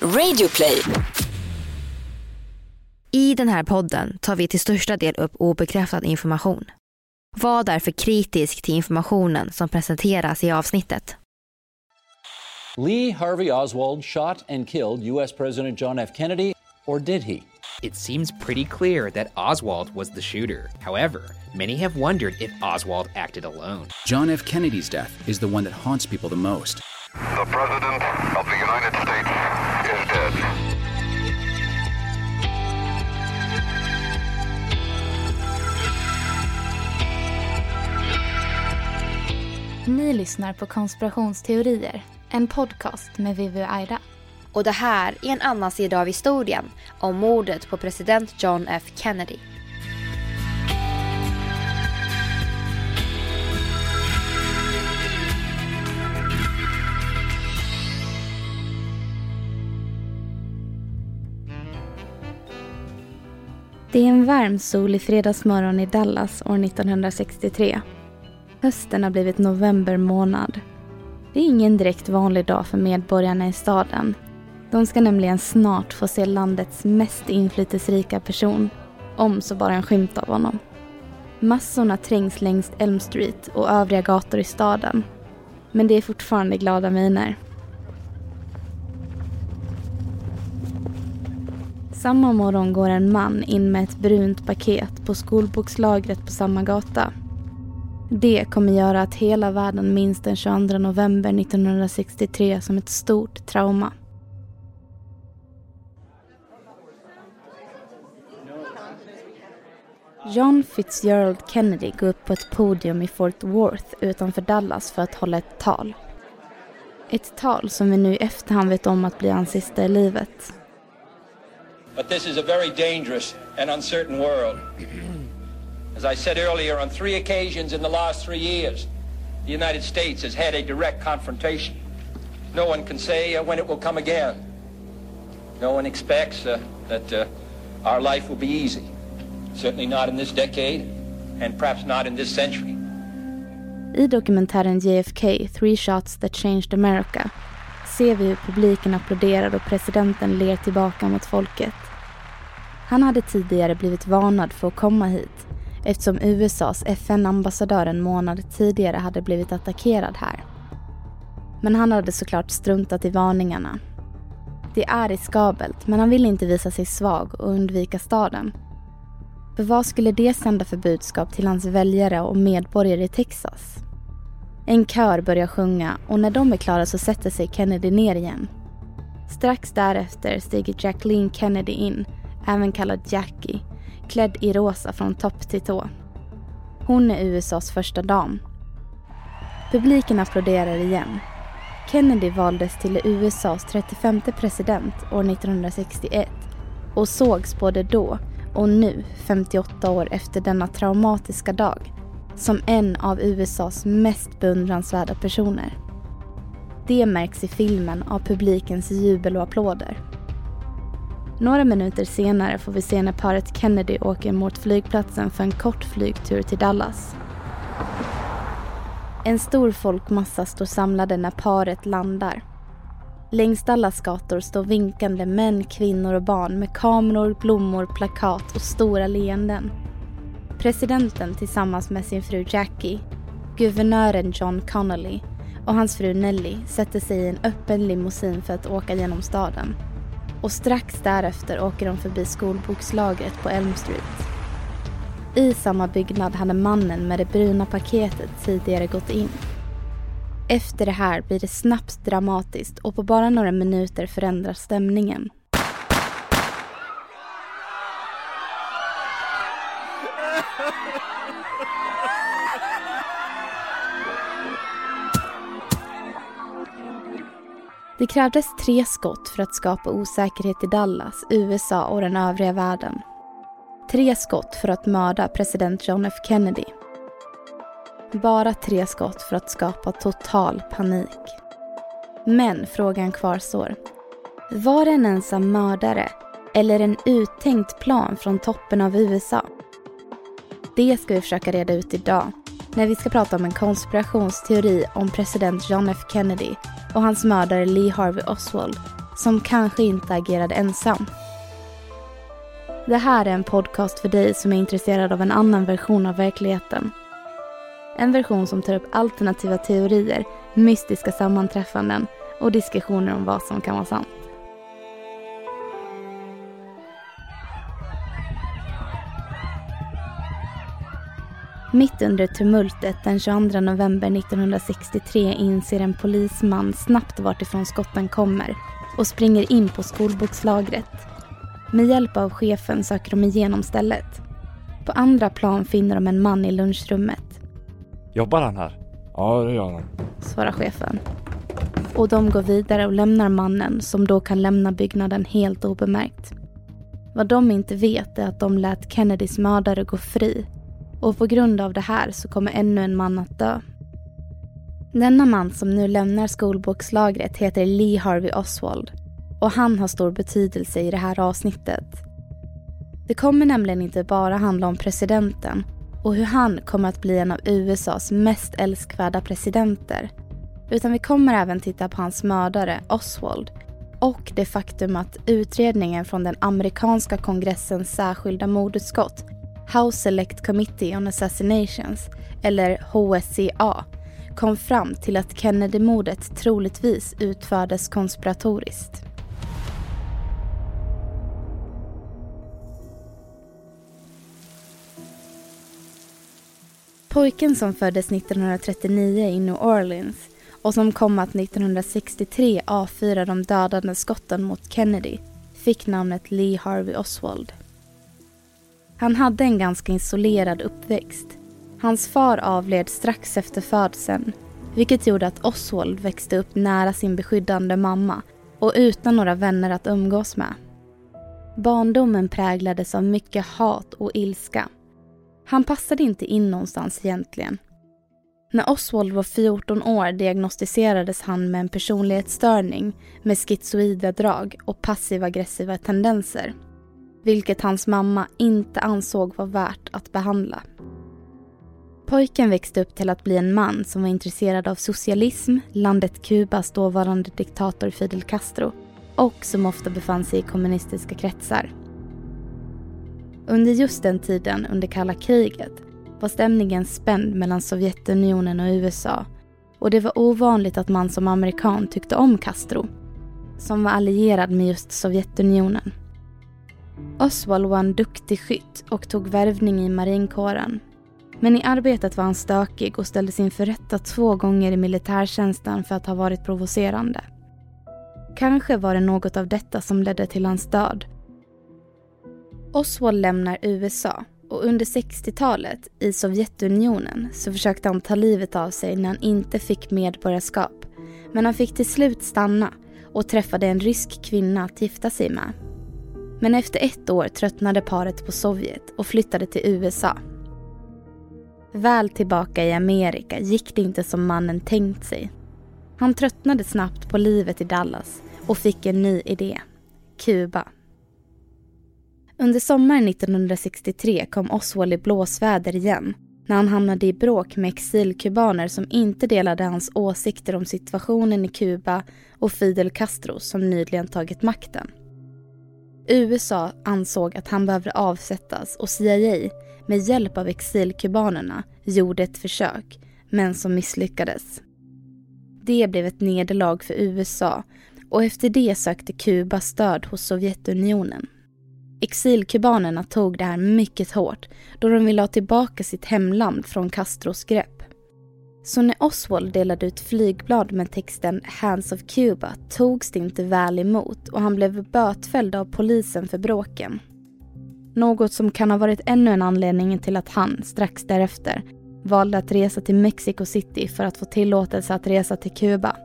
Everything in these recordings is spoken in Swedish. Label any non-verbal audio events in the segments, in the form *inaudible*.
Radioplay. I den här podden tar vi till största del upp obekräftad information. Var därför kritisk till informationen som presenteras i avsnittet. Lee Harvey Oswald shot and killed U.S. President John F. Kennedy, or did he? It seems pretty clear that Oswald was the shooter. However, many have wondered if Oswald acted alone. John F. Kennedy's death is the one that haunts people the most. The President of the United States is dead. Ni lyssnar på Konspirationsteorier, en podcast med Vivi och Aida. Och det här är en annan sida av historien om mordet på president John F Kennedy. Det är en varm solig fredagsmorgon i Dallas år 1963. Hösten har blivit november månad. Det är ingen direkt vanlig dag för medborgarna i staden. De ska nämligen snart få se landets mest inflytelserika person, om så bara en skymt av honom. Massorna trängs längs Elm Street och övriga gator i staden. Men det är fortfarande glada miner. Samma morgon går en man in med ett brunt paket på skolbokslagret på samma gata. Det kommer göra att hela världen minns den 22 november 1963 som ett stort trauma. John Fitzgerald Kennedy går upp på ett podium i Fort Worth utanför Dallas för att hålla ett tal. Ett tal som vi nu i efterhand vet om att bli hans sista i livet. But this is a very dangerous and uncertain world. As I said earlier, on three occasions in the last three years, the United States has had a direct confrontation. No one can say uh, when it will come again. No one expects uh, that uh, our life will be easy. Certainly not in this decade, and perhaps not in this century. I dokumentären JFK, Three Shots That Changed America, ser vi hur publiken applåderar och presidenten ler tillbaka mot folket. Han hade tidigare blivit varnad för att komma hit eftersom USAs FN-ambassadör en månad tidigare hade blivit attackerad här. Men han hade såklart struntat i varningarna. Det är riskabelt, men han ville inte visa sig svag och undvika staden. För vad skulle det sända för budskap till hans väljare och medborgare i Texas? En kör börjar sjunga och när de är klara så sätter sig Kennedy ner igen. Strax därefter stiger Jacqueline Kennedy in, även kallad Jackie, klädd i rosa från topp till tå. Hon är USAs första dam. Publiken applåderar igen. Kennedy valdes till USAs 35 president år 1961 och sågs både då och nu, 58 år efter denna traumatiska dag, som en av USAs mest beundransvärda personer. Det märks i filmen av publikens jubel och applåder. Några minuter senare får vi se när paret Kennedy åker mot flygplatsen för en kort flygtur till Dallas. En stor folkmassa står samlade när paret landar. Längs Dallas gator står vinkande män, kvinnor och barn med kameror, blommor, plakat och stora leenden. Presidenten tillsammans med sin fru Jackie, guvernören John Connolly och hans fru Nellie sätter sig i en öppen limousin för att åka genom staden. Och strax därefter åker de förbi skolbokslagret på Elm Street. I samma byggnad hade mannen med det bruna paketet tidigare gått in. Efter det här blir det snabbt dramatiskt och på bara några minuter förändras stämningen. Det krävdes tre skott för att skapa osäkerhet i Dallas, USA och den övriga världen. Tre skott för att mörda president John F Kennedy. Bara tre skott för att skapa total panik. Men frågan kvarstår. Var det en ensam mördare eller en uttänkt plan från toppen av USA? Det ska vi försöka reda ut idag när vi ska prata om en konspirationsteori om president John F Kennedy och hans mördare Lee Harvey Oswald som kanske inte agerade ensam. Det här är en podcast för dig som är intresserad av en annan version av verkligheten. En version som tar upp alternativa teorier, mystiska sammanträffanden och diskussioner om vad som kan vara sant. Mitt under tumultet den 22 november 1963 inser en polisman snabbt vart ifrån skotten kommer och springer in på skolbokslagret. Med hjälp av chefen söker de igenom stället. På andra plan finner de en man i lunchrummet. Jobbar han här? Ja, det gör han. Svarar chefen. Och de går vidare och lämnar mannen som då kan lämna byggnaden helt obemärkt. Vad de inte vet är att de lät Kennedys mördare gå fri och på grund av det här så kommer ännu en man att dö. Denna man som nu lämnar skolbokslagret heter Lee Harvey Oswald och han har stor betydelse i det här avsnittet. Det kommer nämligen inte bara handla om presidenten och hur han kommer att bli en av USAs mest älskvärda presidenter. Utan vi kommer även titta på hans mördare Oswald och det faktum att utredningen från den amerikanska kongressens särskilda mordutskott House Select Committee on Assassinations, eller HSCA, kom fram till att Kennedy-mordet troligtvis utfördes konspiratoriskt. Pojken som föddes 1939 i New Orleans och som kom att 1963 avfyra de dödande skotten mot Kennedy fick namnet Lee Harvey Oswald. Han hade en ganska isolerad uppväxt. Hans far avled strax efter födseln vilket gjorde att Oswald växte upp nära sin beskyddande mamma och utan några vänner att umgås med. Barndomen präglades av mycket hat och ilska. Han passade inte in någonstans egentligen. När Oswald var 14 år diagnostiserades han med en personlighetsstörning med schizoida drag och passiv-aggressiva tendenser vilket hans mamma inte ansåg var värt att behandla. Pojken växte upp till att bli en man som var intresserad av socialism, landet Kubas dåvarande diktator Fidel Castro och som ofta befann sig i kommunistiska kretsar. Under just den tiden, under kalla kriget, var stämningen spänd mellan Sovjetunionen och USA och det var ovanligt att man som amerikan tyckte om Castro, som var allierad med just Sovjetunionen. Oswald var en duktig skytt och tog värvning i marinkåren. Men i arbetet var han stökig och ställdes inför rätta två gånger i militärtjänsten för att ha varit provocerande. Kanske var det något av detta som ledde till hans död. Oswald lämnar USA och under 60-talet i Sovjetunionen så försökte han ta livet av sig när han inte fick medborgarskap. Men han fick till slut stanna och träffade en rysk kvinna att gifta sig med. Men efter ett år tröttnade paret på Sovjet och flyttade till USA. Väl tillbaka i Amerika gick det inte som mannen tänkt sig. Han tröttnade snabbt på livet i Dallas och fick en ny idé. Kuba. Under sommaren 1963 kom Oswald i blåsväder igen när han hamnade i bråk med exilkubaner som inte delade hans åsikter om situationen i Kuba och Fidel Castro som nyligen tagit makten. USA ansåg att han behövde avsättas och CIA med hjälp av exilkubanerna gjorde ett försök, men som misslyckades. Det blev ett nederlag för USA och efter det sökte Kuba stöd hos Sovjetunionen. Exilkubanerna tog det här mycket hårt då de ville ha tillbaka sitt hemland från Castros grepp. Så när Oswald delade ut flygblad med texten “Hands of Cuba” togs det inte väl emot och han blev bötfälld av polisen för bråken. Något som kan ha varit ännu en anledning till att han, strax därefter, valde att resa till Mexico City för att få tillåtelse att resa till Kuba.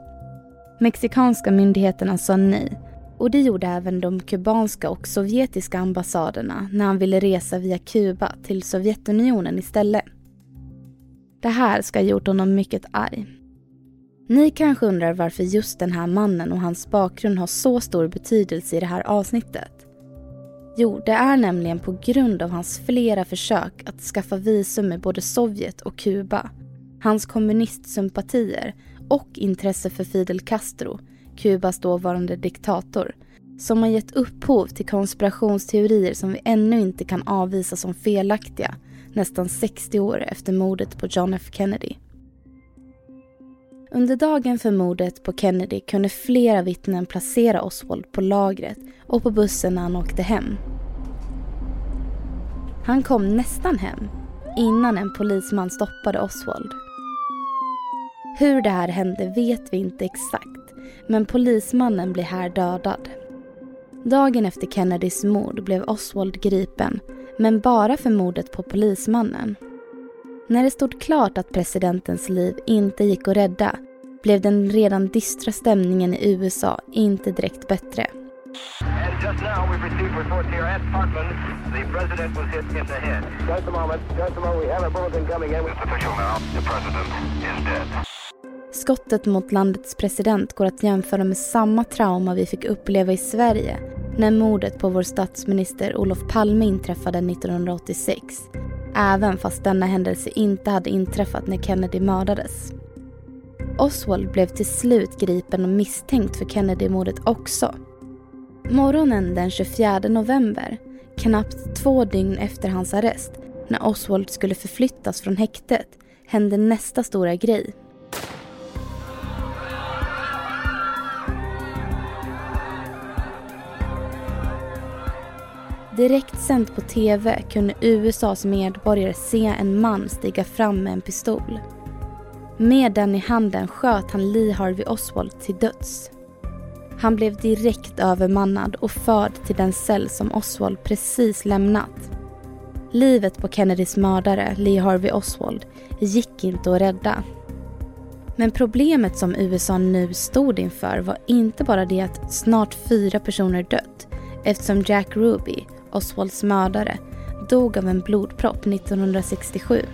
Mexikanska myndigheterna sa nej och det gjorde även de kubanska och sovjetiska ambassaderna när han ville resa via Kuba till Sovjetunionen istället. Det här ska ha gjort honom mycket arg. Ni kanske undrar varför just den här mannen och hans bakgrund har så stor betydelse i det här avsnittet. Jo, det är nämligen på grund av hans flera försök att skaffa visum i både Sovjet och Kuba, hans kommunistsympatier och intresse för Fidel Castro Kubas dåvarande diktator, som har gett upphov till konspirationsteorier som vi ännu inte kan avvisa som felaktiga nästan 60 år efter mordet på John F Kennedy. Under dagen för mordet på Kennedy kunde flera vittnen placera Oswald på lagret och på bussen när han åkte hem. Han kom nästan hem innan en polisman stoppade Oswald. Hur det här hände vet vi inte exakt, men polismannen blir här dödad. Dagen efter Kennedys mord blev Oswald gripen, men bara för mordet på polismannen. När det stod klart att presidentens liv inte gick att rädda blev den redan dystra stämningen i USA inte direkt bättre. Just now we've received reports here at Parkland. The president was hit in the head. Just a moment. Just a moment. We have a bulletin coming in. It's official now. The president is dead. Skottet mot landets president går att jämföra med samma trauma vi fick uppleva i Sverige när mordet på vår statsminister Olof Palme inträffade 1986. Även fast denna händelse inte hade inträffat när Kennedy mördades. Oswald blev till slut gripen och misstänkt för Kennedy-mordet också. Morgonen den 24 november, knappt två dygn efter hans arrest, när Oswald skulle förflyttas från häktet, hände nästa stora grej. Direkt sänt på TV kunde USAs medborgare se en man stiga fram med en pistol. Med den i handen sköt han Lee Harvey Oswald till döds. Han blev direkt övermannad och förd till den cell som Oswald precis lämnat. Livet på Kennedys mördare, Lee Harvey Oswald, gick inte att rädda. Men problemet som USA nu stod inför var inte bara det att snart fyra personer dött eftersom Jack Ruby, Oswalds mördare, dog av en blodpropp 1967.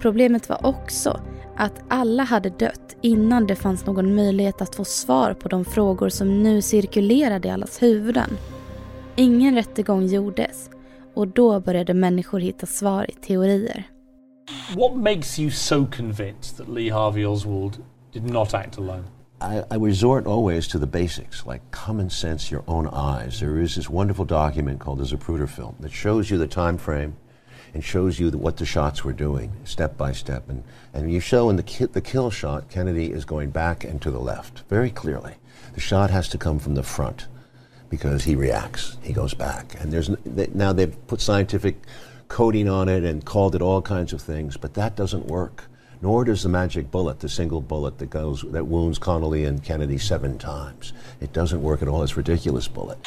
Problemet var också att alla hade dött innan det fanns någon möjlighet att få svar på de frågor som nu cirkulerade i allas huvuden. Ingen rättegång gjordes och då började människor hitta svar i teorier. What makes you so convinced that Lee Harvey Oswald did not act alone? I, I, resort always to the basics, like common sense, your own eyes. There is this wonderful document called the Zapruder film that shows you the time frame and shows you the, what the shots were doing, step by step. And, and you show in the, ki the kill shot, Kennedy is going back and to the left, very clearly. The shot has to come from the front because he reacts, he goes back. And there's now they've put scientific coding on it and called it all kinds of things, but that doesn't work. Nor does the magic bullet, the single bullet that goes that wounds Connolly and Kennedy seven times. It doesn't work at all. It's a ridiculous bullet.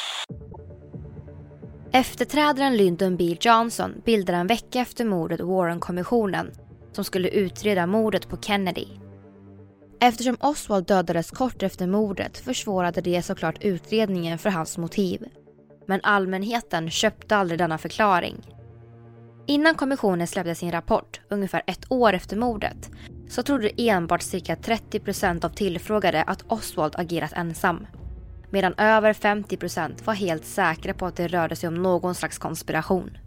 Efterträdaren Lyndon B Johnson bildade en vecka efter mordet Warren-kommissionen som skulle utreda mordet på Kennedy. Eftersom Oswald dödades kort efter mordet försvårade det såklart utredningen för hans motiv. Men allmänheten köpte aldrig denna förklaring. Innan kommissionen släppte sin rapport, ungefär ett år efter mordet, så trodde enbart cirka 30% av tillfrågade att Oswald agerat ensam medan över 50% var helt säkra på att det rörde sig om någon slags konspiration.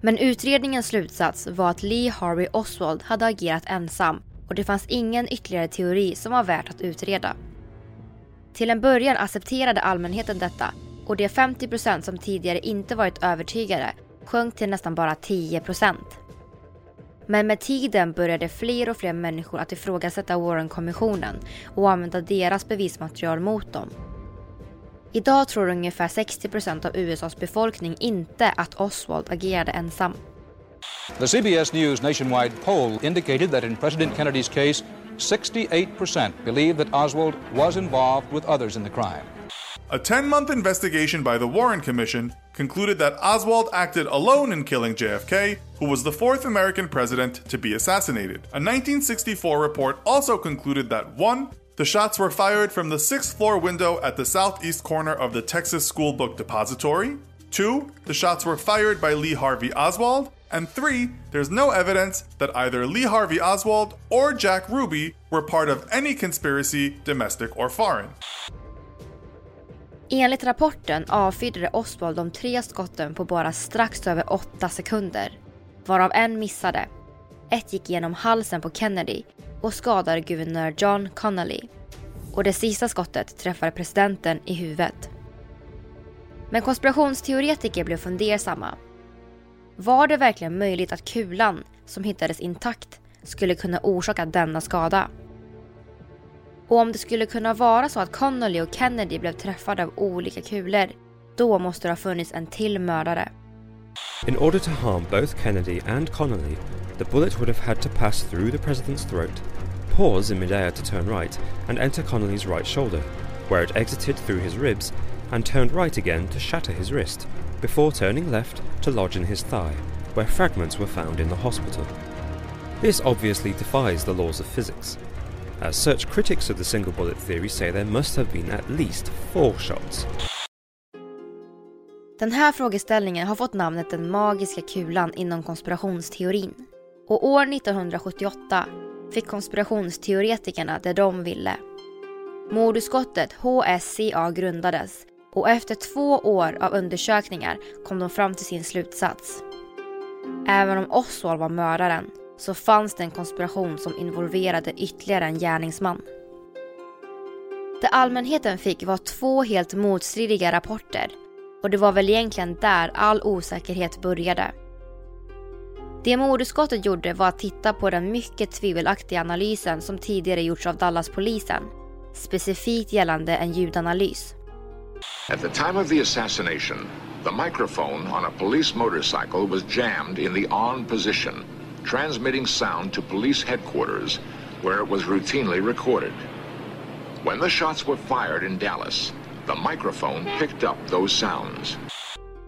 Men utredningens slutsats var att Lee Harvey Oswald hade agerat ensam och det fanns ingen ytterligare teori som var värt att utreda. Till en början accepterade allmänheten detta och de 50% som tidigare inte varit övertygade sjönk till nästan bara 10%. Men med tiden började fler och fler människor att ifrågasätta Warren-kommissionen och använda deras bevismaterial mot dem. Idag tror ungefär 60% av USAs befolkning inte att Oswald agerade ensam. The CBS News nationwide poll indicated that in President Kennedy's case, 68% believe that Oswald was involved with others in the crime. A 10 month investigation by the Warren Commission concluded that Oswald acted alone in killing JFK, who was the fourth American president to be assassinated. A 1964 report also concluded that 1. The shots were fired from the sixth floor window at the southeast corner of the Texas School Book Depository. 2. The shots were fired by Lee Harvey Oswald. And 3. There's no evidence that either Lee Harvey Oswald or Jack Ruby were part of any conspiracy, domestic or foreign. Enligt rapporten avfyrade Oswald de tre skotten på bara strax över åtta sekunder, varav en missade. Ett gick genom halsen på Kennedy och skadade guvernör John Connolly. och det sista skottet träffade presidenten i huvudet. Men konspirationsteoretiker blev fundersamma. Var det verkligen möjligt att kulan, som hittades intakt, skulle kunna orsaka denna skada? Och om det skulle kunna vara så att Connolly och Kennedy blev träffade av olika kulor, då måste det ha funnits en till mördare. In order to harm both Kennedy and Connolly, the bullet would have had to pass through the president's throat, pause in midair to turn right, and enter Connolly's right shoulder, where it exited through his ribs and turned right again to shatter his wrist, before turning left to lodge in his thigh, where fragments were found in the hospital. This obviously defies the laws of physics. Uh, As such, critics of the single bullet theory say there must have been at least four shots. Den här frågeställningen har fått namnet den magiska kulan inom konspirationsteorin. Och år 1978 fick konspirationsteoretikerna det de ville. Mordutskottet HSCA grundades och efter två år av undersökningar kom de fram till sin slutsats. Även om Oswald var mördaren så fanns det en konspiration som involverade ytterligare en gärningsman. Det allmänheten fick var två helt motstridiga rapporter och det var väl egentligen där all osäkerhet började. Det mordutskottet gjorde var att titta på den mycket tvivelaktiga analysen som tidigare gjorts av Dallaspolisen, specifikt gällande en ljudanalys. At the time of the assassination, the microphone on a police motorcycle was jammed in the on position, transmitting sound to police headquarters, where it was routinely recorded. When the shots were fired in Dallas, the microphone picked up those sounds.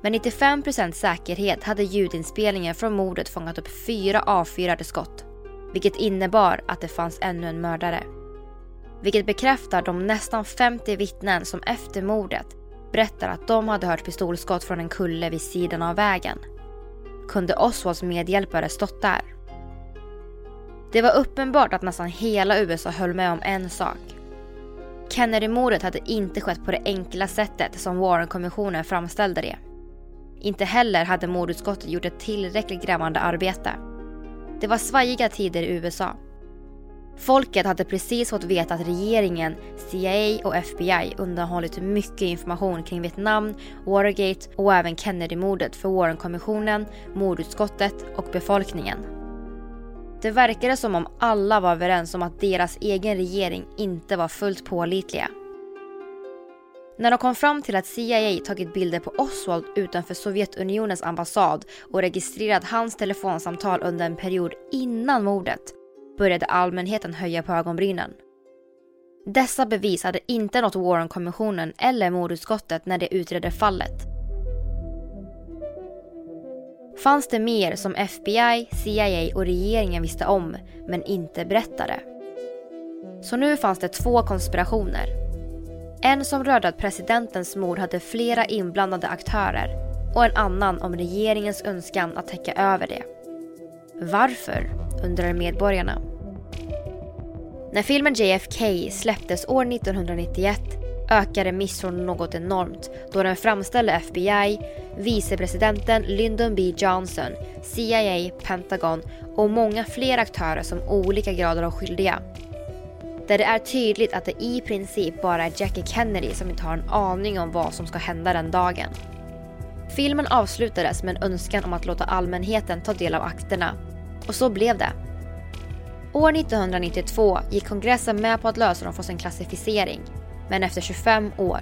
Med 95% säkerhet hade ljudinspelningen från mordet fångat upp fyra avfyrade skott. Vilket innebar att det fanns ännu en mördare. Vilket bekräftar de nästan 50 vittnen som efter mordet berättar att de hade hört pistolskott från en kulle vid sidan av vägen. Kunde Oswalds medhjälpare stått där? Det var uppenbart att nästan hela USA höll med om en sak. Kennedy-mordet hade inte skett på det enkla sättet som Warren-kommissionen framställde det. Inte heller hade mordutskottet gjort ett tillräckligt grävande arbete. Det var svajiga tider i USA. Folket hade precis fått veta att regeringen, CIA och FBI undanhållit mycket information kring Vietnam, Watergate och även Kennedy-mordet för Warren-kommissionen, mordutskottet och befolkningen. Det verkade som om alla var överens om att deras egen regering inte var fullt pålitliga. När de kom fram till att CIA tagit bilder på Oswald utanför Sovjetunionens ambassad och registrerat hans telefonsamtal under en period innan mordet började allmänheten höja på ögonbrynen. Dessa bevis hade inte nått Warren-kommissionen eller mordutskottet när de utredde fallet. Fanns det mer som FBI, CIA och regeringen visste om men inte berättade? Så nu fanns det två konspirationer. En som rörde att presidentens mord hade flera inblandade aktörer och en annan om regeringens önskan att täcka över det. Varför, undrar medborgarna. När filmen JFK släpptes år 1991 ökade misstron något enormt då den framställde FBI, vicepresidenten Lyndon B Johnson, CIA, Pentagon och många fler aktörer som olika grader av skyldiga. Där det är tydligt att det i princip bara är Jackie Kennedy som inte har en aning om vad som ska hända den dagen. Filmen avslutades med en önskan om att låta allmänheten ta del av akterna. Och så blev det. År 1992 gick kongressen med på att lösa dem från sin klassificering, men efter 25 år.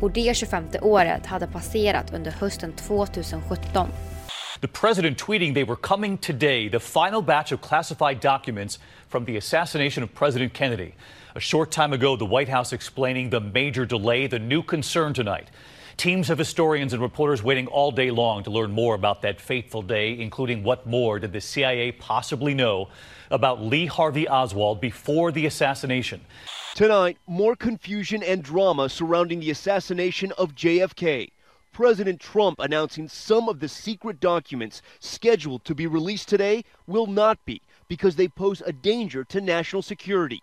Och det 25 året hade passerat under hösten 2017. The president tweeting they were coming today, the final batch of classified documents from the assassination of President Kennedy. A short time ago, the White House explaining the major delay, the new concern tonight. Teams of historians and reporters waiting all day long to learn more about that fateful day, including what more did the CIA possibly know about Lee Harvey Oswald before the assassination. Tonight, more confusion and drama surrounding the assassination of JFK. President Trump announcing some of the secret documents scheduled to be released today will not be because they pose a danger to national security.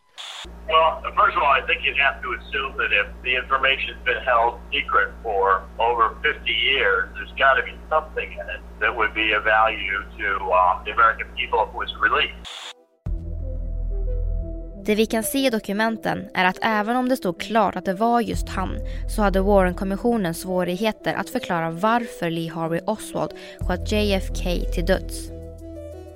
Well, first of all, I think you'd have to assume that if the information's been held secret for over 50 years, there's got to be something in it that would be of value to uh, the American people if it was released. Det vi kan se i dokumenten är att även om det stod klart att det var just han så hade Warren-kommissionen svårigheter att förklara varför Lee Harvey Oswald sköt JFK till döds.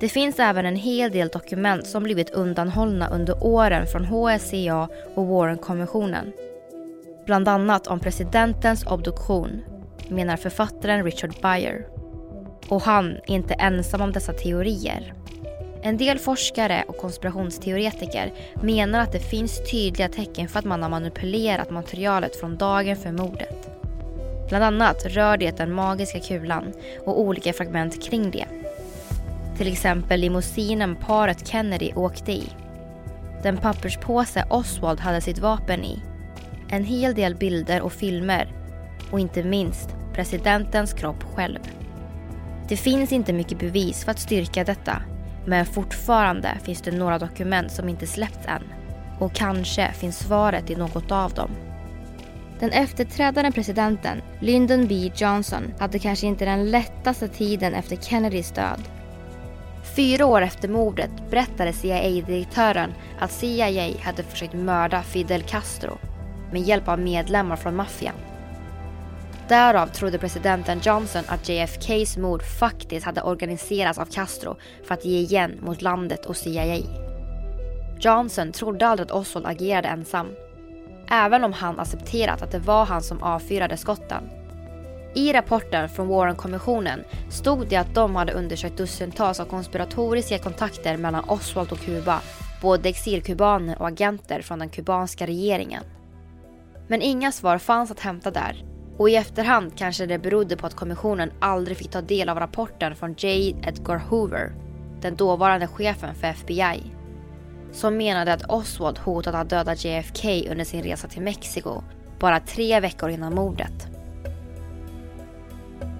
Det finns även en hel del dokument som blivit undanhållna under åren från HSCA och Warren-kommissionen. Bland annat om presidentens obduktion, menar författaren Richard Beyer. Och han är inte ensam om dessa teorier. En del forskare och konspirationsteoretiker menar att det finns tydliga tecken för att man har manipulerat materialet från dagen för mordet. Bland annat rör det den magiska kulan och olika fragment kring det. Till exempel limousinen paret Kennedy åkte i. Den papperspåse Oswald hade sitt vapen i. En hel del bilder och filmer. Och inte minst presidentens kropp själv. Det finns inte mycket bevis för att styrka detta men fortfarande finns det några dokument som inte släppts än. Och kanske finns svaret i något av dem. Den efterträdande presidenten, Lyndon B Johnson, hade kanske inte den lättaste tiden efter Kennedys död. Fyra år efter mordet berättade CIA-direktören att CIA hade försökt mörda Fidel Castro med hjälp av medlemmar från maffian. Därav trodde presidenten Johnson att JFKs mord faktiskt hade organiserats av Castro för att ge igen mot landet och CIA. Johnson trodde aldrig att Oswald agerade ensam. Även om han accepterat att det var han som avfyrade skotten. I rapporten från Warren-kommissionen stod det att de hade undersökt dussintals av konspiratoriska kontakter mellan Oswald och Kuba, både exilkubaner och agenter från den kubanska regeringen. Men inga svar fanns att hämta där och i efterhand kanske det berodde på att kommissionen aldrig fick ta del av rapporten från J. Edgar Hoover, den dåvarande chefen för FBI. Som menade att Oswald hotat att döda JFK under sin resa till Mexiko, bara tre veckor innan mordet.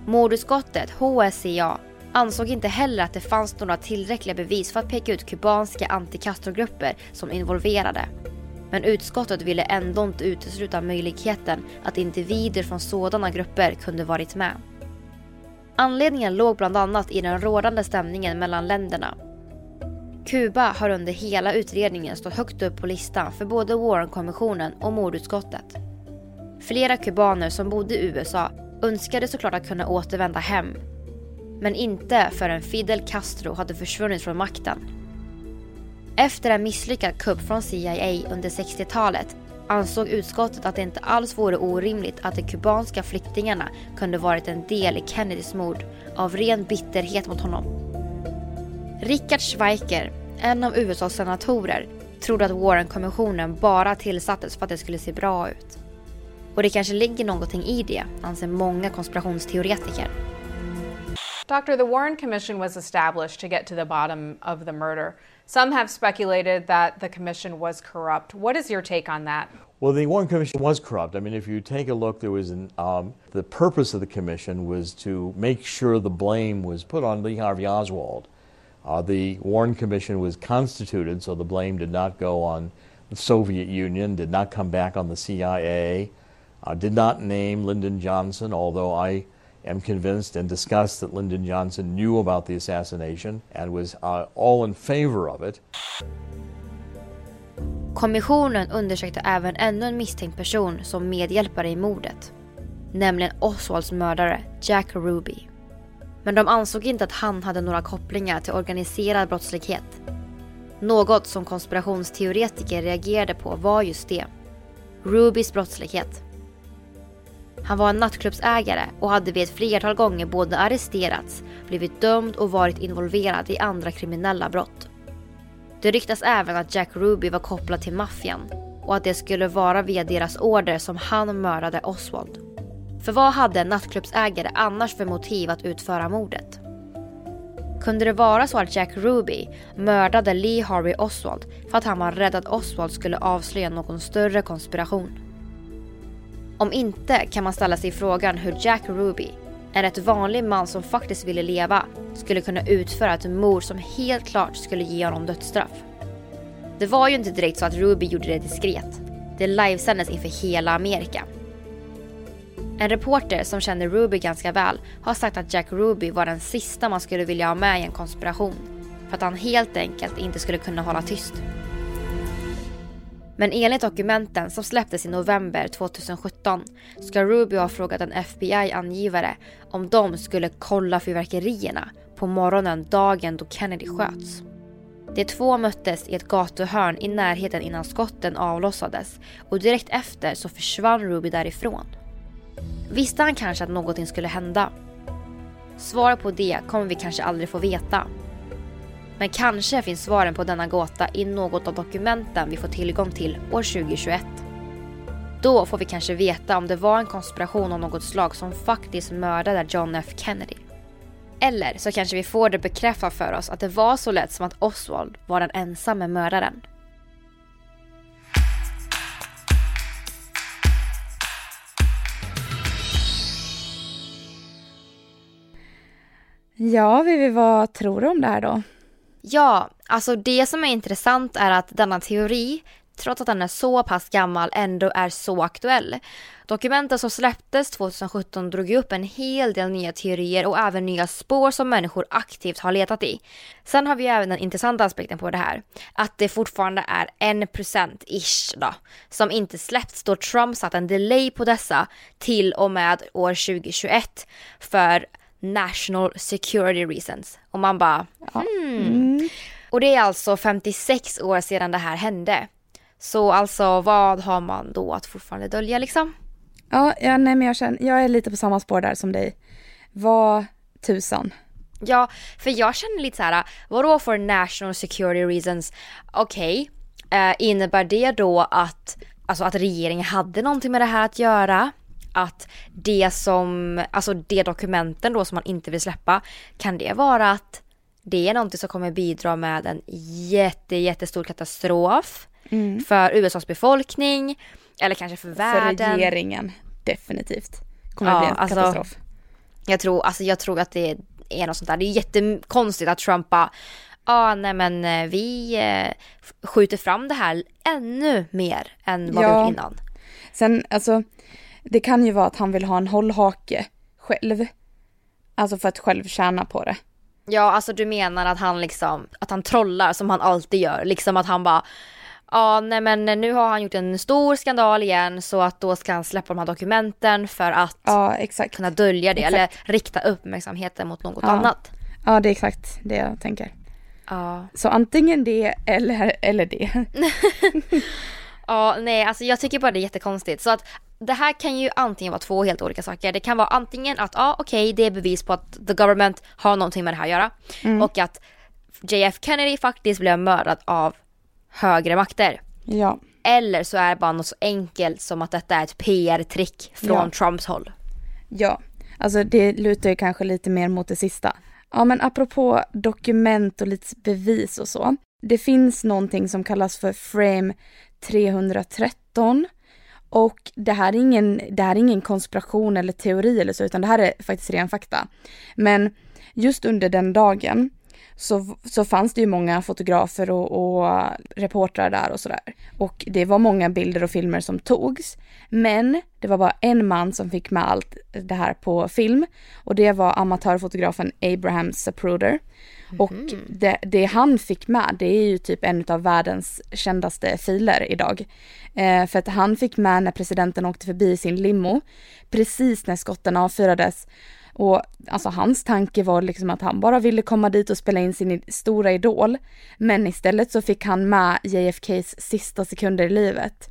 Mordutskottet, HSCA, ansåg inte heller att det fanns några tillräckliga bevis för att peka ut kubanska anti-Castro-grupper som involverade men utskottet ville ändå inte utesluta möjligheten att individer från sådana grupper kunde varit med. Anledningen låg bland annat i den rådande stämningen mellan länderna. Kuba har under hela utredningen stått högt upp på listan för både Warren-kommissionen och mordutskottet. Flera kubaner som bodde i USA önskade såklart att kunna återvända hem. Men inte förrän Fidel Castro hade försvunnit från makten efter en misslyckad kupp från CIA under 60-talet ansåg utskottet att det inte alls vore orimligt att de kubanska flyktingarna kunde varit en del i Kennedys mord av ren bitterhet mot honom. Richard Schweiker, en av USAs senatorer, trodde att Warren-kommissionen bara tillsattes för att det skulle se bra ut. Och det kanske ligger någonting i det, anser många konspirationsteoretiker. Doctor, the Warren Commission was established to get to the bottom of the murder. Some have speculated that the commission was corrupt. What is your take on that? Well, the Warren Commission was corrupt. I mean, if you take a look, there was an, um, the purpose of the commission was to make sure the blame was put on Lee Harvey Oswald. Uh, the Warren Commission was constituted so the blame did not go on the Soviet Union, did not come back on the CIA, uh, did not name Lyndon Johnson, although I am convinced and discussed that Lyndon Johnson knew about the assassination and was uh, all in favor of it. Kommissionen undersökte även ännu en misstänkt person som medhjälpare i mordet. Nämligen Oswalds mördare Jack Ruby. Men de ansåg inte att han hade några kopplingar till organiserad brottslighet. Något som konspirationsteoretiker reagerade på var just det. Rubys brottslighet. Han var en nattklubbsägare och hade vid ett flertal gånger både arresterats, blivit dömd och varit involverad i andra kriminella brott. Det ryktas även att Jack Ruby var kopplad till maffian och att det skulle vara via deras order som han mördade Oswald. För vad hade en nattklubbsägare annars för motiv att utföra mordet? Kunde det vara så att Jack Ruby mördade Lee Harvey Oswald för att han var rädd att Oswald skulle avslöja någon större konspiration? Om inte kan man ställa sig frågan hur Jack Ruby, en rätt vanlig man som faktiskt ville leva, skulle kunna utföra ett mord som helt klart skulle ge honom dödsstraff. Det var ju inte direkt så att Ruby gjorde det diskret. Det livesändes inför hela Amerika. En reporter som kände Ruby ganska väl har sagt att Jack Ruby var den sista man skulle vilja ha med i en konspiration. För att han helt enkelt inte skulle kunna hålla tyst. Men enligt dokumenten som släpptes i november 2017 ska Rubio ha frågat en FBI-angivare om de skulle kolla fyrverkerierna på morgonen dagen då Kennedy sköts. De två möttes i ett gatuhörn i närheten innan skotten avlossades och direkt efter så försvann Ruby därifrån. Visste han kanske att någonting skulle hända? Svaret på det kommer vi kanske aldrig få veta. Men kanske finns svaren på denna gåta i något av dokumenten vi får tillgång till år 2021. Då får vi kanske veta om det var en konspiration av något slag som faktiskt mördade John F Kennedy. Eller så kanske vi får det bekräftat för oss att det var så lätt som att Oswald var den ensamme mördaren. Ja, Vivi, vad tror du om det här då? Ja, alltså det som är intressant är att denna teori, trots att den är så pass gammal, ändå är så aktuell. Dokumenten som släpptes 2017 drog upp en hel del nya teorier och även nya spår som människor aktivt har letat i. Sen har vi även den intressanta aspekten på det här, att det fortfarande är 1%-ish då, som inte släppts då Trump satt en delay på dessa till och med år 2021 för national security reasons. Och man bara, hmm. Mm. Och det är alltså 56 år sedan det här hände. Så alltså vad har man då att fortfarande dölja liksom? Ja, ja nej men jag känner, jag är lite på samma spår där som dig. Vad tusan. Ja, för jag känner lite så här, vadå för national security reasons? Okej, okay, eh, innebär det då att, alltså att regeringen hade någonting med det här att göra? Att det som, alltså det dokumenten då som man inte vill släppa, kan det vara att det är någonting som kommer bidra med en jätte, jättestor katastrof mm. för USAs befolkning eller kanske för världen. För regeringen, definitivt. Kommer ja, bli en alltså, katastrof. Jag tror, alltså jag tror att det är något sånt där. Det är jättekonstigt att Trump bara, ah, nej men eh, vi eh, skjuter fram det här ännu mer än vad ja. vi gjort innan. Sen, alltså, det kan ju vara att han vill ha en hållhake själv. Alltså för att själv tjäna på det. Ja, alltså du menar att han liksom, att han trollar som han alltid gör. Liksom att han bara, ja nej men nu har han gjort en stor skandal igen så att då ska han släppa de här dokumenten för att ja, kunna dölja det exakt. eller rikta uppmärksamheten mot något ja. annat. Ja, det är exakt det jag tänker. Ja. Så antingen det eller, eller det. *laughs* *laughs* ja, nej alltså jag tycker bara det är jättekonstigt. Så att det här kan ju antingen vara två helt olika saker. Det kan vara antingen att ja okej okay, det är bevis på att the government har någonting med det här att göra. Mm. Och att JF Kennedy faktiskt blev mördad av högre makter. Ja. Eller så är det bara något så enkelt som att detta är ett PR-trick från ja. Trumps håll. Ja, alltså det lutar ju kanske lite mer mot det sista. Ja men apropå dokument och lite bevis och så. Det finns någonting som kallas för frame 313 och det här, är ingen, det här är ingen konspiration eller teori eller så, utan det här är faktiskt ren fakta. Men just under den dagen så, så fanns det ju många fotografer och, och reportrar där och sådär. Och det var många bilder och filmer som togs. Men det var bara en man som fick med allt det här på film och det var amatörfotografen Abraham Zapruder. Och mhm. det, det, han fick med, det är ju typ en av världens kändaste filer idag. Eh, för att han fick med när presidenten åkte förbi sin limo, precis när skotten avfyrades. Och alltså hans tanke var liksom att han bara ville komma dit och spela in sin stora idol. Men istället så fick han med JFKs sista sekunder i livet.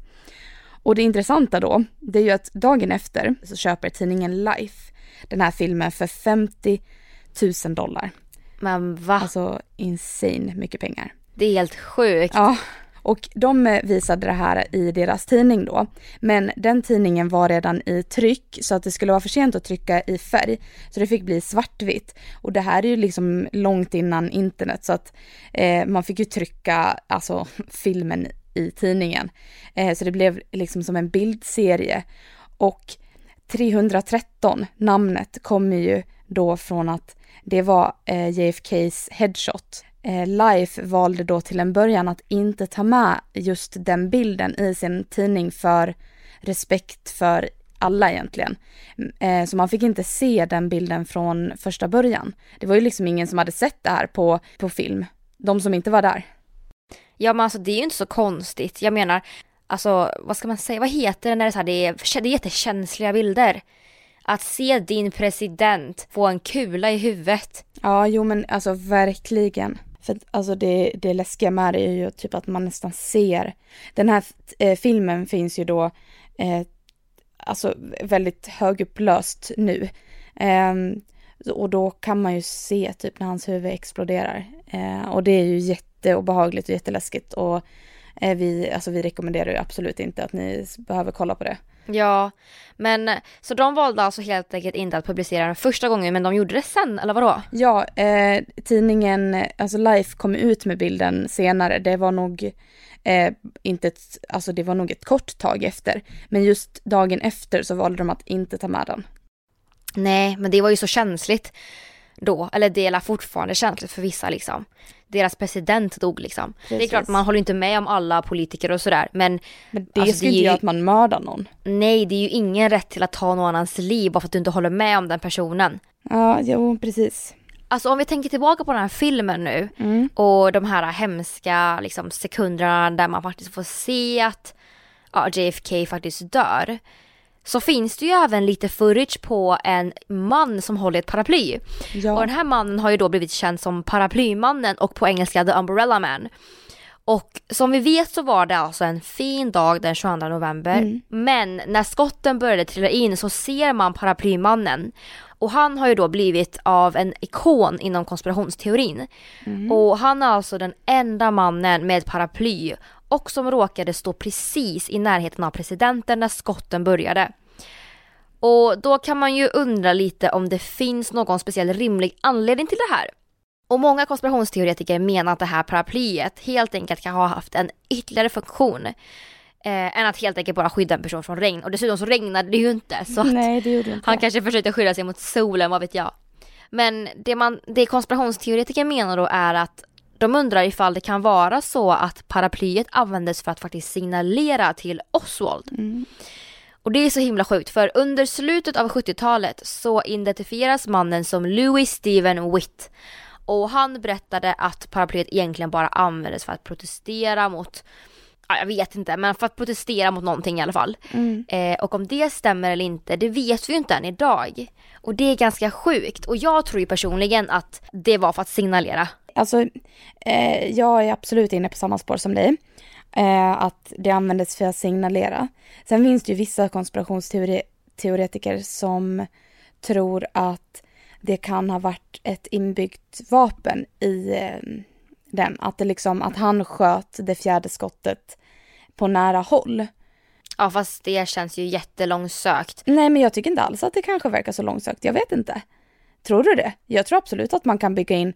Och det intressanta då, det är ju att dagen efter så köper tidningen Life den här filmen för 50 000 dollar. Men va? Alltså insane mycket pengar. Det är helt sjukt. Ja. Och de visade det här i deras tidning då. Men den tidningen var redan i tryck så att det skulle vara för sent att trycka i färg. Så det fick bli svartvitt. Och det här är ju liksom långt innan internet så att eh, man fick ju trycka alltså *laughs* filmen i tidningen. Eh, så det blev liksom som en bildserie. Och 313, namnet, kommer ju då från att det var eh, JFKs headshot. Eh, Life valde då till en början att inte ta med just den bilden i sin tidning för respekt för alla egentligen. Mm, eh, så man fick inte se den bilden från första början. Det var ju liksom ingen som hade sett det här på, på film. De som inte var där. Ja men alltså det är ju inte så konstigt. Jag menar, alltså vad ska man säga, vad heter det när det är så här, det är, det är jättekänsliga bilder. Att se din president få en kula i huvudet. Ja, jo men alltså verkligen. För alltså det, det läskiga med det är ju typ att man nästan ser. Den här eh, filmen finns ju då eh, alltså väldigt högupplöst nu. Eh, och då kan man ju se typ när hans huvud exploderar. Eh, och det är ju jätteobehagligt och jätteläskigt. Och eh, vi, alltså vi rekommenderar ju absolut inte att ni behöver kolla på det. Ja, men så de valde alltså helt enkelt inte att publicera den första gången men de gjorde det sen, eller vadå? Ja, eh, tidningen, alltså Life kom ut med bilden senare. Det var nog eh, inte ett, alltså det var nog ett kort tag efter. Men just dagen efter så valde de att inte ta med den. Nej, men det var ju så känsligt då, eller det är fortfarande känsligt för vissa liksom. Deras president dog liksom. Precis. Det är klart man håller inte med om alla politiker och sådär men Men det alltså, ska inte göra att man mördar någon. Nej, det är ju ingen rätt till att ta någon annans liv bara för att du inte håller med om den personen. Ja, jo precis. Alltså om vi tänker tillbaka på den här filmen nu mm. och de här hemska liksom, sekunderna där man faktiskt får se att ja, JFK faktiskt dör så finns det ju även lite footage på en man som håller ett paraply. Ja. Och den här mannen har ju då blivit känd som paraplymannen och på engelska the umbrella man. Och som vi vet så var det alltså en fin dag den 22 november. Mm. Men när skotten började trilla in så ser man paraplymannen. Och han har ju då blivit av en ikon inom konspirationsteorin. Mm. Och han är alltså den enda mannen med paraply och som råkade stå precis i närheten av presidenten när skotten började. Och då kan man ju undra lite om det finns någon speciell rimlig anledning till det här. Och många konspirationsteoretiker menar att det här paraplyet helt enkelt kan ha haft en ytterligare funktion. Eh, än att helt enkelt bara skydda en person från regn. Och dessutom så regnade det ju inte. Så Nej, det gjorde inte. Han kanske försökte skydda sig mot solen, vad vet jag. Men det, man, det konspirationsteoretiker menar då är att de undrar ifall det kan vara så att paraplyet användes för att faktiskt signalera till Oswald. Mm. Och det är så himla sjukt för under slutet av 70-talet så identifieras mannen som Louis Steven Witt. Och han berättade att paraplyet egentligen bara användes för att protestera mot jag vet inte, men för att protestera mot någonting i alla fall. Mm. Eh, och om det stämmer eller inte, det vet vi ju inte än idag. Och det är ganska sjukt. Och jag tror ju personligen att det var för att signalera. Alltså, eh, jag är absolut inne på samma spår som dig. Eh, att det användes för att signalera. Sen finns det ju vissa konspirationsteoretiker som tror att det kan ha varit ett inbyggt vapen i eh, den. Att det liksom, att han sköt det fjärde skottet på nära håll. Ja fast det känns ju jättelångsökt. Nej men jag tycker inte alls att det kanske verkar så långsökt. Jag vet inte. Tror du det? Jag tror absolut att man kan bygga in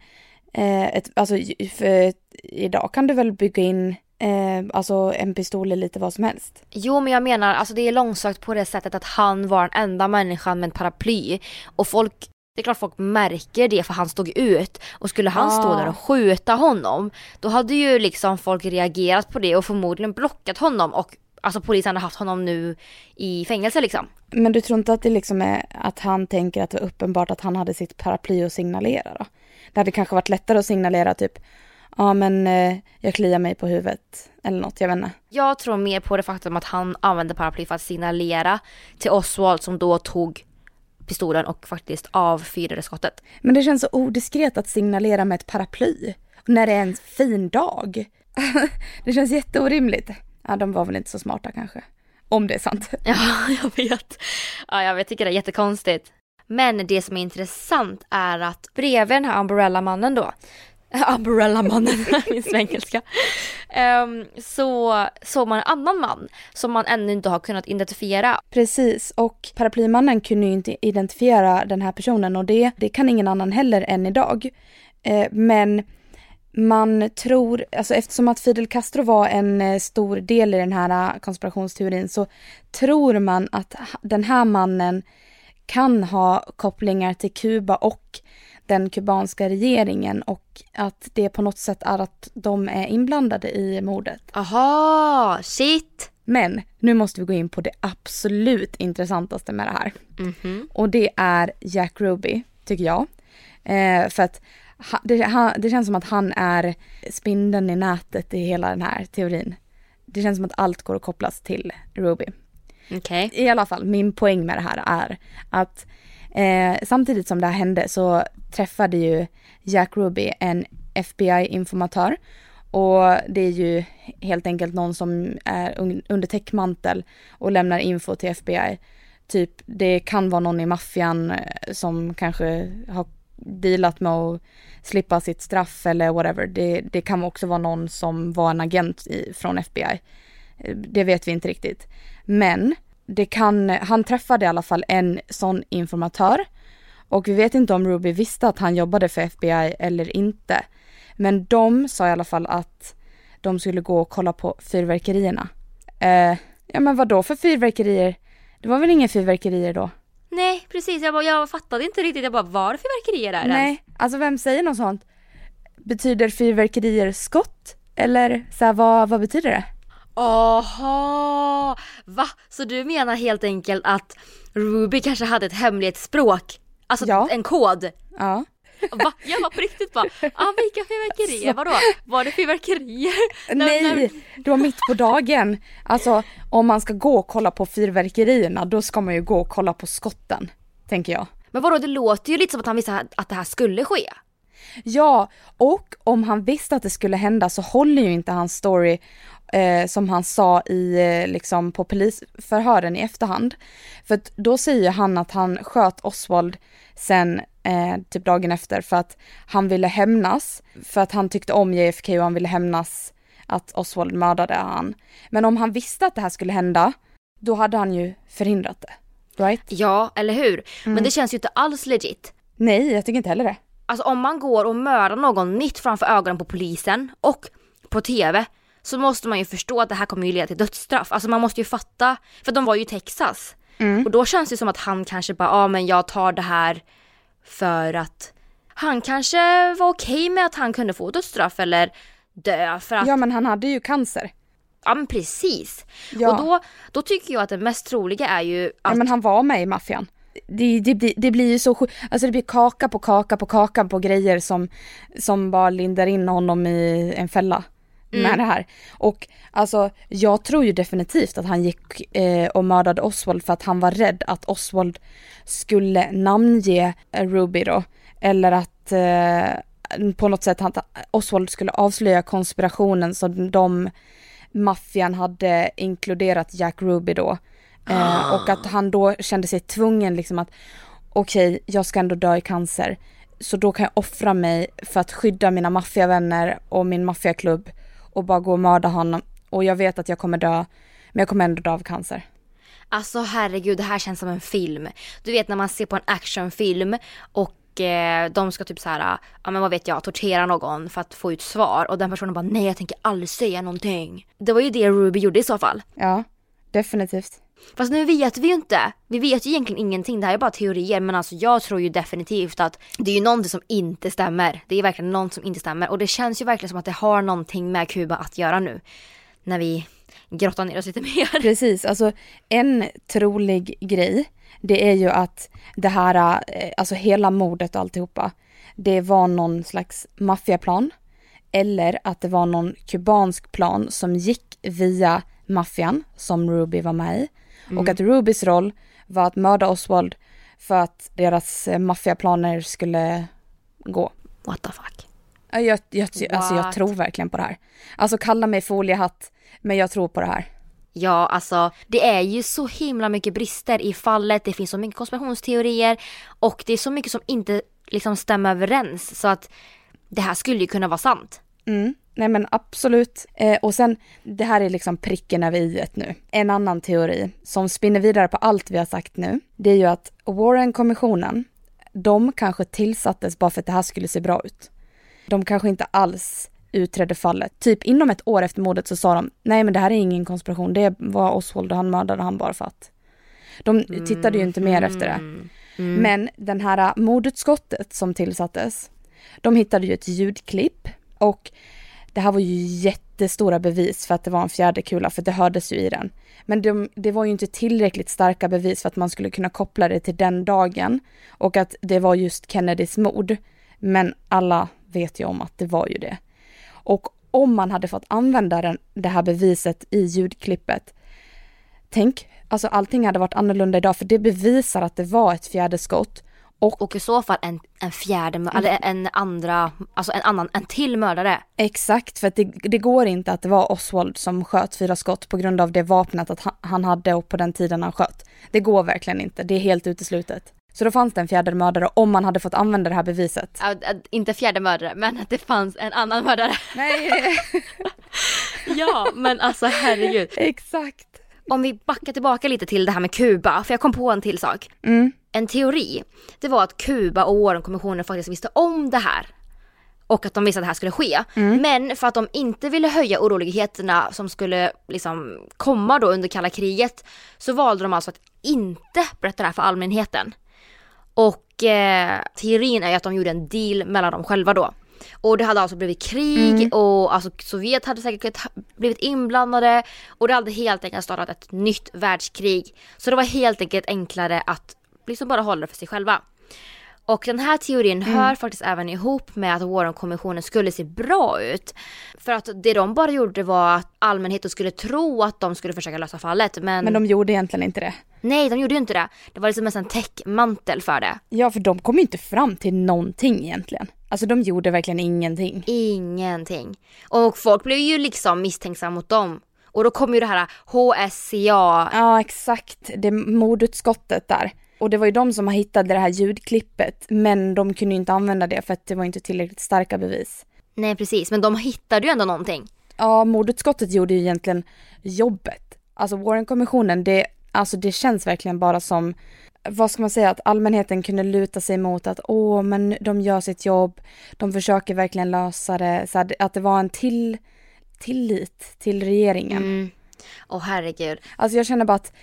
ett, alltså för idag kan du väl bygga in eh, alltså en pistol eller lite vad som helst. Jo men jag menar alltså det är långsökt på det sättet att han var den enda människan med en paraply och folk det är klart folk märker det för han stod ut och skulle han ah. stå där och skjuta honom då hade ju liksom folk reagerat på det och förmodligen blockat honom och alltså polisen hade haft honom nu i fängelse liksom. Men du tror inte att det liksom är att han tänker att det var uppenbart att han hade sitt paraply att signalera då? Det hade kanske varit lättare att signalera typ ja men eh, jag kliar mig på huvudet eller något, jag vet inte. Jag tror mer på det faktum att han använde paraply för att signalera till Oswald som då tog pistolen och faktiskt avfyrade skottet. Men det känns så odiskret att signalera med ett paraply när det är en fin dag. *laughs* det känns jätteorimligt. Ja, de var väl inte så smarta kanske. Om det är sant. *laughs* Ja, jag vet. Ja, jag tycker det är jättekonstigt. Men det som är intressant är att bredvid den här Umbrella-mannen då *laughs* Umbrella-mannen, *laughs* min svengelska. Um, så såg man en annan man som man ännu inte har kunnat identifiera. Precis, och paraplymannen kunde ju inte identifiera den här personen och det, det kan ingen annan heller än idag. Uh, men man tror, alltså eftersom att Fidel Castro var en eh, stor del i den här eh, konspirationsteorin så tror man att den här mannen kan ha kopplingar till Kuba och den kubanska regeringen och att det på något sätt är att de är inblandade i mordet. Aha, shit! Men nu måste vi gå in på det absolut intressantaste med det här. Mm -hmm. Och det är Jack Ruby, tycker jag. Eh, för att det, han, det, känns som att han är spindeln i nätet i hela den här teorin. det känns som att allt går att kopplas till Ruby. Okej. I alla fall, min poäng med det här är att eh, samtidigt som det här hände så träffade ju Jack Ruby en FBI-informatör och det är ju helt enkelt någon som är un- under täckmantel och lämnar info till FBI. Typ, det kan vara någon i maffian eh, som kanske har dealat med att slippa sitt straff eller whatever. Det, det kan också vara någon som var en agent i, från FBI. Eh, det vet vi inte riktigt. Men det kan, han träffade i alla fall en sån informatör och vi vet inte om Ruby visste att han jobbade för FBI eller inte. Men de sa i alla fall att de skulle gå och kolla på fyrverkerierna. Eh, ja men vad då för fyrverkerier? Det var väl inga fyrverkerier då? Nej, precis. Jag, bara, jag fattade inte riktigt. Jag bara, var det fyrverkerier där Nej, ens? alltså vem säger något sånt? Betyder fyrverkerier skott? Eller så här, vad, vad betyder det? Aha! Va? Så du menar helt enkelt att Ruby kanske hade ett hemlighetsspråk? Alltså en kod? Ja. Va? Jag var på riktigt bara, ah, vilka fyrverkerier? Vadå? Var det fyrverkerier? *laughs* Nej, det var mitt på dagen. Alltså om man ska gå och kolla på fyrverkerierna då ska man ju gå och kolla på skotten, tänker jag. Men vadå, det låter ju lite som att han visste att det här skulle ske. Ja, och om han visste att det skulle hända så håller ju inte hans story eh, som han sa i, eh, liksom på polisförhören i efterhand. För då säger han att han sköt Oswald sen eh, typ dagen efter för att han ville hämnas, för att han tyckte om JFK och han ville hämnas att Oswald mördade han. Men om han visste att det här skulle hända, då hade han ju förhindrat det. Right? Ja, eller hur? Mm. Men det känns ju inte alls legit. Nej, jag tycker inte heller det. Alltså om man går och mördar någon mitt framför ögonen på polisen och på TV så måste man ju förstå att det här kommer ju leda till dödsstraff. Alltså man måste ju fatta, för de var ju i Texas. Mm. Och då känns det som att han kanske bara, ja ah, men jag tar det här för att han kanske var okej med att han kunde få dödsstraff eller dö för att... Ja men han hade ju cancer. Ja men precis. Ja. Och då, då tycker jag att det mest troliga är ju att... Ja men han var med i maffian. Det, det, blir- det blir ju så sjukt, alltså det blir kaka på kaka på kaka på grejer som, som bara lindar in honom i en fälla med Mm. det här. Och alltså jag tror ju definitivt att han gick eh, och mördade Oswald för att han var rädd att Oswald skulle namnge Ruby då. Eller att eh, på något sätt att Oswald skulle avslöja konspirationen så de maffian hade inkluderat Jack Ruby då. Eh, och att han då kände sig tvungen liksom att okej, jag ska ändå dö i cancer. Så då kan jag offra mig för att skydda mina maffiavänner och min maffiaklubb och bara gå och mörda honom. Och jag vet att jag kommer dö, men jag kommer ändå dö av cancer. Alltså herregud, det här känns som en film. Du vet när man ser på en actionfilm och eh, de ska typ så här, ja men vad vet jag, tortera någon för att få ut svar och den personen bara nej jag tänker aldrig säga någonting. Det var ju det Ruby gjorde i så fall. Ja, definitivt. Fast nu vet vi ju inte. Vi vet ju egentligen ingenting. Det här är bara teorier. Men alltså jag tror ju definitivt att det är ju någonting som inte stämmer. Det är verkligen något som inte stämmer. Och det känns ju verkligen som att det har någonting med Kuba att göra nu. När vi grottar ner oss lite *laughs* mer. Precis, alltså en trolig grej, det är ju att det här, eh, alltså hela mordet och alltihopa, det var någon slags maffiaplan. Eller att det var någon kubansk plan som gick via maffian, som Ruby var med i. Och Mm. att Rubys roll var att mörda Oswald för att deras eh, maffiaplaner skulle gå. What the fuck? Ja, Jag, jag, alltså jag tror verkligen på det här. Alltså kalla mig foliehatt, men jag tror på det här. Ja, alltså det är ju så himla mycket brister i fallet. Det finns så mycket konspirationsteorier och det är så mycket som inte liksom stämmer överens så att det här skulle ju kunna vara sant. Mm. Nej men absolut. Eh, och sen, det här är liksom pricken över i nu. En annan teori som spinner vidare på allt vi har sagt nu, det är ju att Warren-kommissionen, de kanske tillsattes bara för att det här skulle se bra ut. De kanske inte alls utredde fallet. Typ inom ett år efter mordet så sa de, nej men det här är ingen konspiration, det var Oswald och han mördade han bara för att. De tittade ju inte mer efter det. Mm. Men den här äh, mordutskottet som tillsattes, de hittade ju ett ljudklipp och det här var ju jättestora bevis för att det var en fjärde kula för det hördes ju i den. Men de, det var ju inte tillräckligt starka bevis för att man skulle kunna koppla det till den dagen och att det var just Kennedys mord. Men alla vet ju om att det var ju det. Och om man hade fått använda den, det här beviset i ljudklippet. Tänk, alltså allting hade varit annorlunda idag för det bevisar att det var ett fjärde skott. Och, och i så fall en, en fjärde, mm. eller en andra, alltså en annan, en till mördare. Exakt, för att det, det, går inte att det var Oswald som sköt fyra skott på grund av det vapnet att han, hade och på den tiden han sköt. Det går verkligen inte, det är helt uteslutet. Så då fanns det en fjärde mördare om man hade fått använda det här beviset. Ja, inte fjärde mördare, men att det fanns en annan mördare. Nej. *laughs* ja, men alltså herregud. *laughs* Exakt. Om vi backar tillbaka lite till det här med Kuba, för jag kom på en till sak. Mm. En teori, det var att Kuba och Warrenkommissionen faktiskt visste om det här. Och att de visste att det här skulle ske. Mm. Men för att de inte ville höja oroligheterna som skulle liksom komma då under kalla kriget så valde de alltså att inte berätta det här för allmänheten. Och eh, teorin är ju att de gjorde en deal mellan dem själva då. Och det hade alltså blivit krig mm. och alltså Sovjet hade säkert blivit inblandade och det hade helt enkelt startat ett nytt världskrig. Så det var helt enkelt enklare att liksom bara hålla det för sig själva. Och den här teorin mm. hör faktiskt även ihop med att Warren-kommissionen skulle se bra ut. För att det de bara gjorde var att allmänheten skulle tro att de skulle försöka lösa fallet men... Men de gjorde egentligen inte det. Nej, de gjorde ju inte det. Det var liksom en täckmantel för det. Ja, för de kom ju inte fram till någonting egentligen. Alltså de gjorde verkligen ingenting. Ingenting. Och folk blev ju liksom misstänksamma mot dem. Och då kom ju det här HSCA. Ja, exakt. Det mordutskottet där. Och det var ju de som hittade det här ljudklippet, men de kunde ju inte använda det för att det var inte tillräckligt starka bevis. Nej precis, men de hittade ju ändå någonting. Ja, mordutskottet gjorde ju egentligen jobbet. Alltså Warren-kommissionen, det, alltså det känns verkligen bara som, vad ska man säga, att allmänheten kunde luta sig mot att åh, men de gör sitt jobb, de försöker verkligen lösa det, så att det var en till, tillit till regeringen. Mm. Åh herregud. Alltså jag känner bara att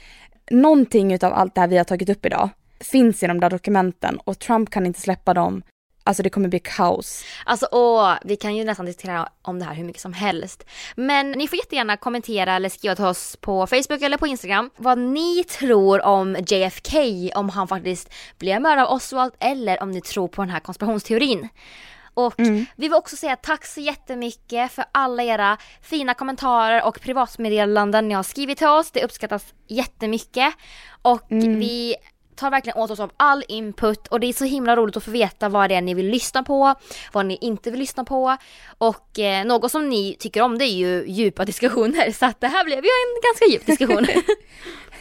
någonting utav allt det här vi har tagit upp idag finns i de där dokumenten och Trump kan inte släppa dem. Alltså det kommer bli kaos. Alltså åh, vi kan ju nästan diskutera om det här hur mycket som helst. Men ni får jättegärna kommentera eller skriva till oss på Facebook eller på Instagram vad ni tror om JFK, om han faktiskt blev mördad av Oswald eller om ni tror på den här konspirationsteorin. Och mm. vi vill också säga tack så jättemycket för alla era fina kommentarer och privatmeddelanden ni har skrivit till oss. Det uppskattas jättemycket. Och mm. vi tar verkligen åt oss av all input och det är så himla roligt att få veta vad det är ni vill lyssna på, vad ni inte vill lyssna på och eh, något som ni tycker om det är ju djupa *laughs* diskussioner så att det här blev ju en ganska djup diskussion.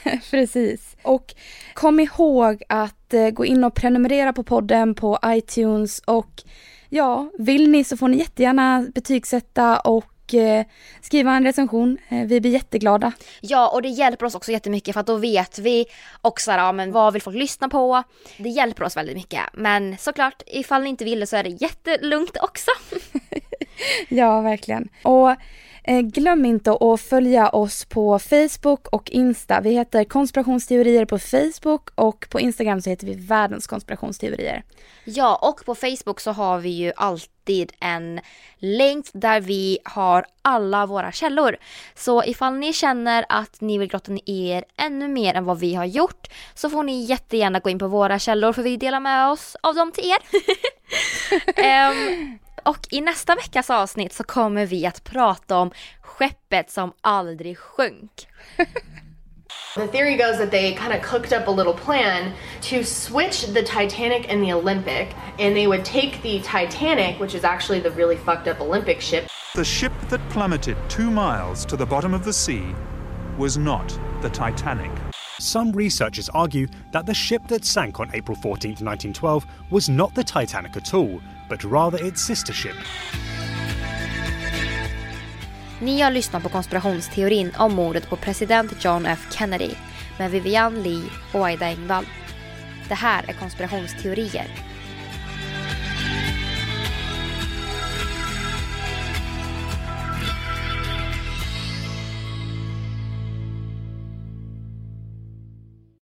*laughs* Precis. Och kom ihåg att eh, gå in och prenumerera på podden på iTunes och ja, vill ni så får ni jättegärna betygsätta och eh, skriva en recension. Eh, vi blir jätteglada. Ja, och det hjälper oss också jättemycket för att då vet vi också ja, men vad vill folk lyssna på. Det hjälper oss väldigt mycket. Men såklart, ifall ni inte vill det så är det jättelugnt också. *laughs* ja, verkligen. Och glöm inte att följa oss på Facebook och Insta. Vi heter konspirationsteorier på Facebook och på Instagram så heter vi världens konspirationsteorier. Ja, och på Facebook så har vi ju alltid en länk där vi har alla våra källor. Så ifall ni känner att ni vill grotta ner er ännu mer än vad vi har gjort så får ni jättegärna gå in på våra källor för vi delar med oss av dem till er. um, *laughs* Och i nästa veckas avsnitt så kommer vi att prata om skeppet som aldrig sjönk. *laughs* The theory goes that they kind of cooked up a little plan to switch the Titanic and the Olympic, and they would take the Titanic, which is actually the really fucked up Olympic ship. The ship that plummeted two miles to the bottom of the sea was not the Titanic. Some researchers argue that the ship that sank on April 14, 1912, was not the Titanic at all, but rather its sister ship. Ni har lyssnat på konspirationsteorin om mordet på president John F Kennedy med Vivian Lee och Aida Engvall. Det här är konspirationsteorier